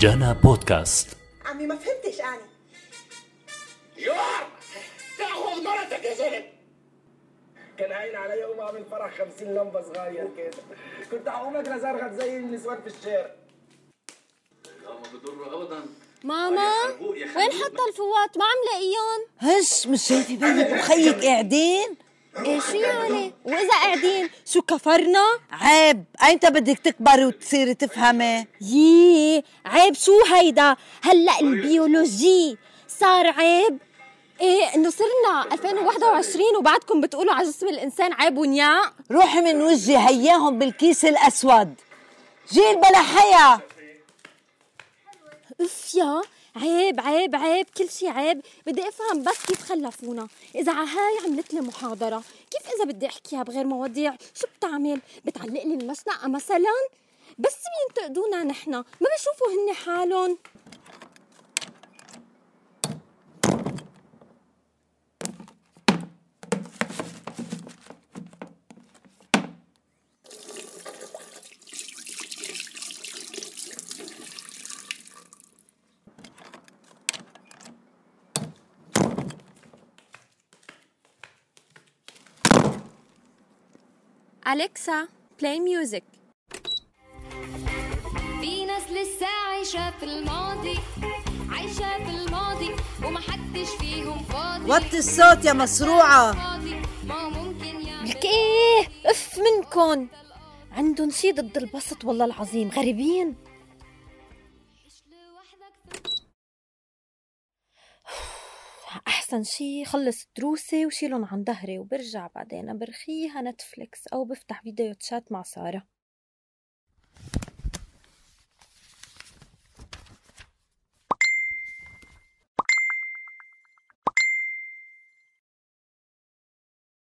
جانا بودكاست. عمي ما فهمتش أنا. يوم تأخذ مرتك يا زلمة. كان هاين علي اقوم اعمل فرح 50 لمبة صغير كده. كنت هقوم لك لزرغت زي النسوان في الشارع. ماما وين حاطه الفوات؟ ما عم لاقيهم هش مش شايفة بنتك وخيك قاعدين؟ شو يعني وإذا قاعدين شو كفرنا؟ عيب. ايمتى بدك تكبري وتصيري تفهمي؟ يي عيب شو هيدا؟ هلأ البيولوجي صار عيب. إيه إنه صرنا 2021 وبعدكم بتقولوا على جسم الإنسان عيب ونياق روحي من وجهي هياهم بالكيس الأسود. جيل بلا حيا اف يا عيب عيب عيب كل شي عيب. بدي أفهم بس كيف خلفونا. إذا على هاي عملت لي محاضرة كيف إذا بدي أحكيها بغير مواضيع؟ شو بتعمل؟ بتعلق لي المشنقه مثلا؟ بس بينتقدونا نحن؟ ما بشوفوا هن حالهم. Alexa play music في ناس لسه عايشة في الماضي عايشة في الماضي ومحدش فيهم فاضي. وطي الصوت يا يعمل لك إيه؟ أف منكن. عندهم شي ضد البسط والله العظيم. غريبين. أحسن شي خلص دروسي وشيلهم عن ظهري وبرجع بعدين برخيها Netflix أو بفتح video chat مع سارة.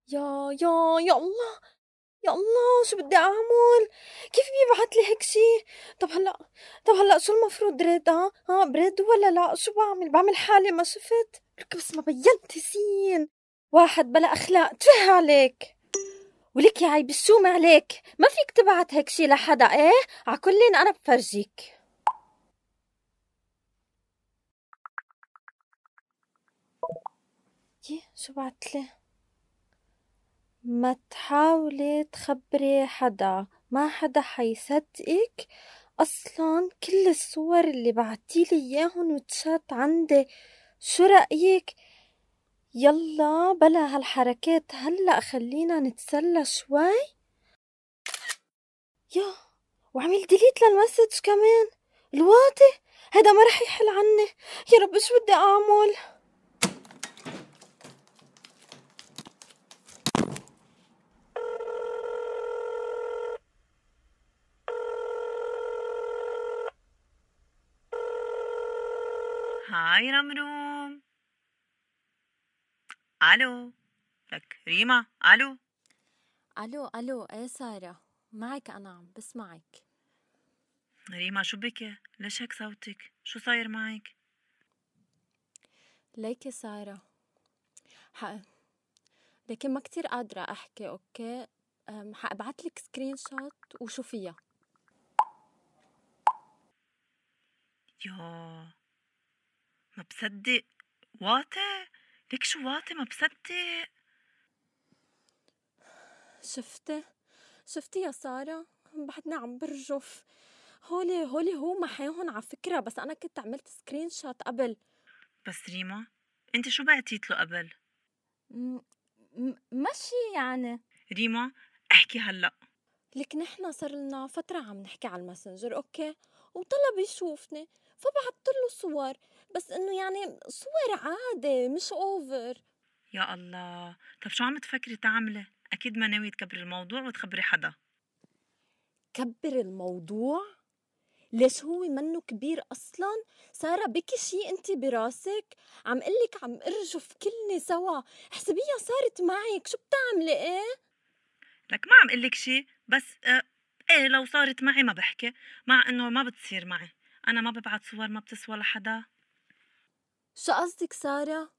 يا يا يا الله! يا الله شو بدي أعمل؟ كيف بيبعت لي هيك شي؟ طب هلأ طب هلأ شو المفروض رد ها ها برد ولا لا؟ شو بعمل؟ بعمل حالي ما شفت؟ لك بس ما بينت سين واحد بلا أخلاق تفه عليك ولك يا عيب الشوم عليك ما فيك تبعت هيك شي لحدا إيه؟ عكلين أنا بفرجيك. يي شو بعتلي ما تحاولي تخبري حدا ما حدا حيصدقك. أصلا كل الصور اللي بعتيلي إياهم وتشات عندي شو رأيك؟ يلا بلا هالحركات هلأ خلينا نتسلى شوي. يا وعمل delete لل message كمان. الواطي هيدا ما رح يحل عني. يا رب شو بدي أعمل؟ هاي رمروم ألو لك ريما ألو ألو ألو إيه سارة معك أنا عم بسمعك ريما شو بك ليش هيك صوتك شو صاير معك ليكي سارة حق لكن ما كتير قادرة أحكي okay أم، حأبعت لك screenshot وشوفيها يا ما بصدق واطي ليك شو واطي ما بصدق شفتي شفتي يا سارة؟ بعدني عم برجف. هولي هولي هو محيهم على فكرة بس أنا كنت عملت screenshot قبل. بس ريما أنت شو بعتيت له قبل؟ م- م- ماشي يعني. ريما أحكي هلأ. لك نحنا صار لنا فترة عم نحكي على ال Messenger okay؟ وطلب يشوفني فبعت له صور. بس إنه يعني صور عادي مش over يا الله. طب شو عم تفكري تعملي؟ أكيد ما ناوي تكبري الموضوع وتخبري حدا. كبر الموضوع؟ ليش هو منه كبير أصلا؟ سارة بكي شي انت براسك؟ عم قلك عم ارجف كلني سوا. حسبيها صارت معك. شو بتعملي؟ إيه؟ لك ما عم قلك شي. بس آه إيه لو صارت معي ما بحكي. مع إنه ما بتصير معي. أنا ما ببعت صور ما بتسوى لحدا. شو قصدك سارة؟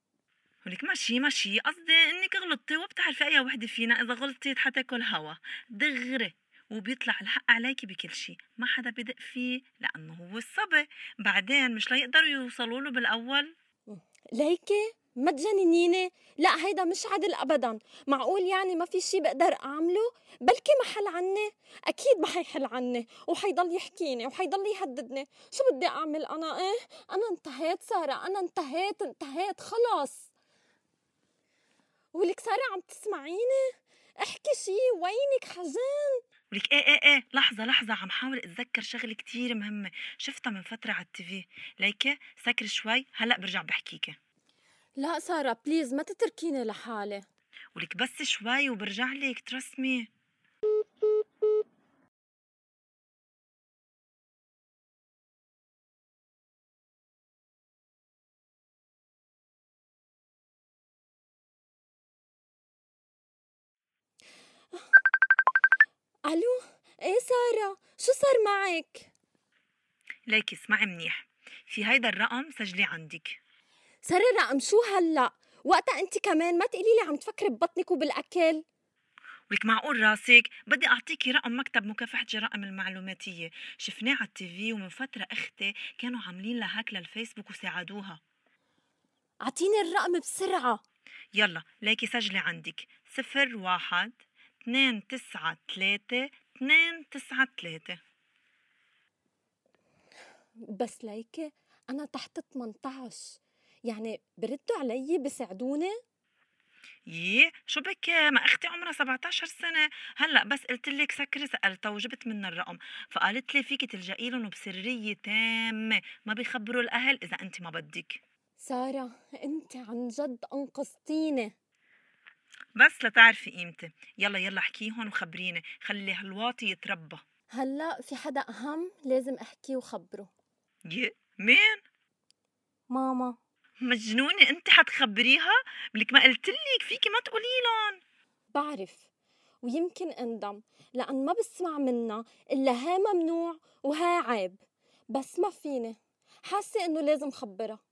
ولك ماشي ماشي. قصدي انك غلطتي وبتعرفي أي وحدة فينا إذا غلطت حتاكل هوا. دغري. وبيطلع الحق عليكي بكل شي. ما حدا بدق فيه لأنه هو الصبي. بعدين مش ليقدروا يوصلوا له بالأول. ليكي ما تجننيني لا هيدا مش عدل ابدا. معقول يعني ما في شي بقدر أعمله؟ بلكي ما حل عني أكيد ما حيحل عني وحيضل يحكيني وحيضل يهددني. شو بدي أعمل أنا؟ إيه؟ أنا انتهيت سارة أنا انتهيت انتهيت خلص ولك سارة عم تسمعيني؟ احكي شي وينك حزين؟ ولك إيه إيه إيه لحظة لحظة عم حاول أتذكر شغلة كتير مهمة شفتها من فترة على ال TV ليكي سكر شوي هلأ برجع بحكيكي. لا سارة please ما تتركيني لحالي. ولك بس شوي وبرجع لك ترسمي ألو؟ إيه سارة؟ شو صار معك؟ ليكي اسمعي منيح. في هيدا الرقم سجلي عندك. صار الرقم شو هلأ. وقتها أنت كمان ما تقولي لي عم تفكري ببطنك وبالأكل. ولك معقول راسك؟ بدي اعطيكي رقم مكتب مكافحة جرائم المعلوماتية. شفناه على التيفي ومن فترة أختي كانوا عاملين لها هاك للفيسبوك وساعدوها. أعطيني الرقم بسرعة. يلا ليكي سجلي عندك. صفر واحد اثنين تسعة ثلاثة اثنين تسعة ثلاثة. بس ليكي أنا تحت 18 يعني بردوا علي بيساعدوني يي شو بك ما أختي عمرها 17 سنة. هلأ بس قلت لك سكري سألتها وجبت منها الرقم. فقالت لي فيك تلجئي لهم بسرية تامة. ما بيخبروا الأهل إذا أنت ما بدك. سارة أنت عن جد أنقذتيني. بس لتعرفي قيمتي. يلا يلا احكيهم وخبريني. خلي هالواطي يتربى. هلأ في حدا أهم لازم احكيه وخبره. يي مين؟ ماما. مجنونة أنت حتخبريها؟ لك ما قلت لك فيكي ما تقولي لهم بعرف ويمكن اندم لأن ما بسمع منها إلا ها ممنوع وها عيب. بس ما فيني حاسة إنه لازم خبرها.